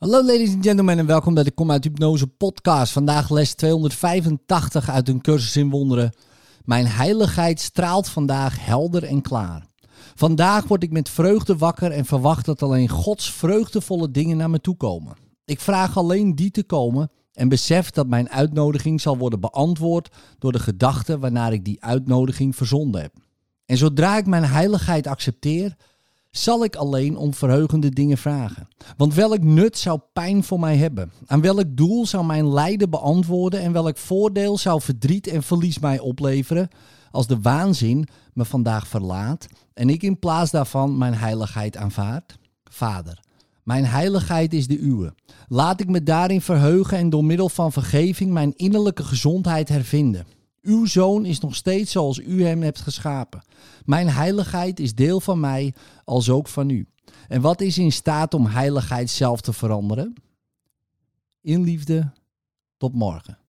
Hallo ladies and gentlemen en welkom bij de Kom uit Hypnose podcast. Vandaag les 285 uit een cursus in wonderen. Mijn heiligheid straalt vandaag helder en klaar. Vandaag word ik met vreugde wakker en verwacht dat alleen Gods vreugdevolle dingen naar me toe komen. Ik vraag alleen die te komen en besef dat mijn uitnodiging zal worden beantwoord door de gedachte waarnaar ik die uitnodiging verzonden heb. En zodra ik mijn heiligheid accepteer, zal ik alleen om verheugende dingen vragen. Want welk nut zou pijn voor mij hebben? Aan welk doel zou mijn lijden beantwoorden en welk voordeel zou verdriet en verlies mij opleveren als de waanzin me vandaag verlaat en ik in plaats daarvan mijn heiligheid aanvaard? Vader, mijn heiligheid is de uwe. Laat ik me daarin verheugen en door middel van vergeving mijn innerlijke gezondheid hervinden. Uw zoon is nog steeds zoals u hem hebt geschapen. Mijn heiligheid is deel van mij, als ook van u. En wat is in staat om heiligheid zelf te veranderen? In liefde, tot morgen.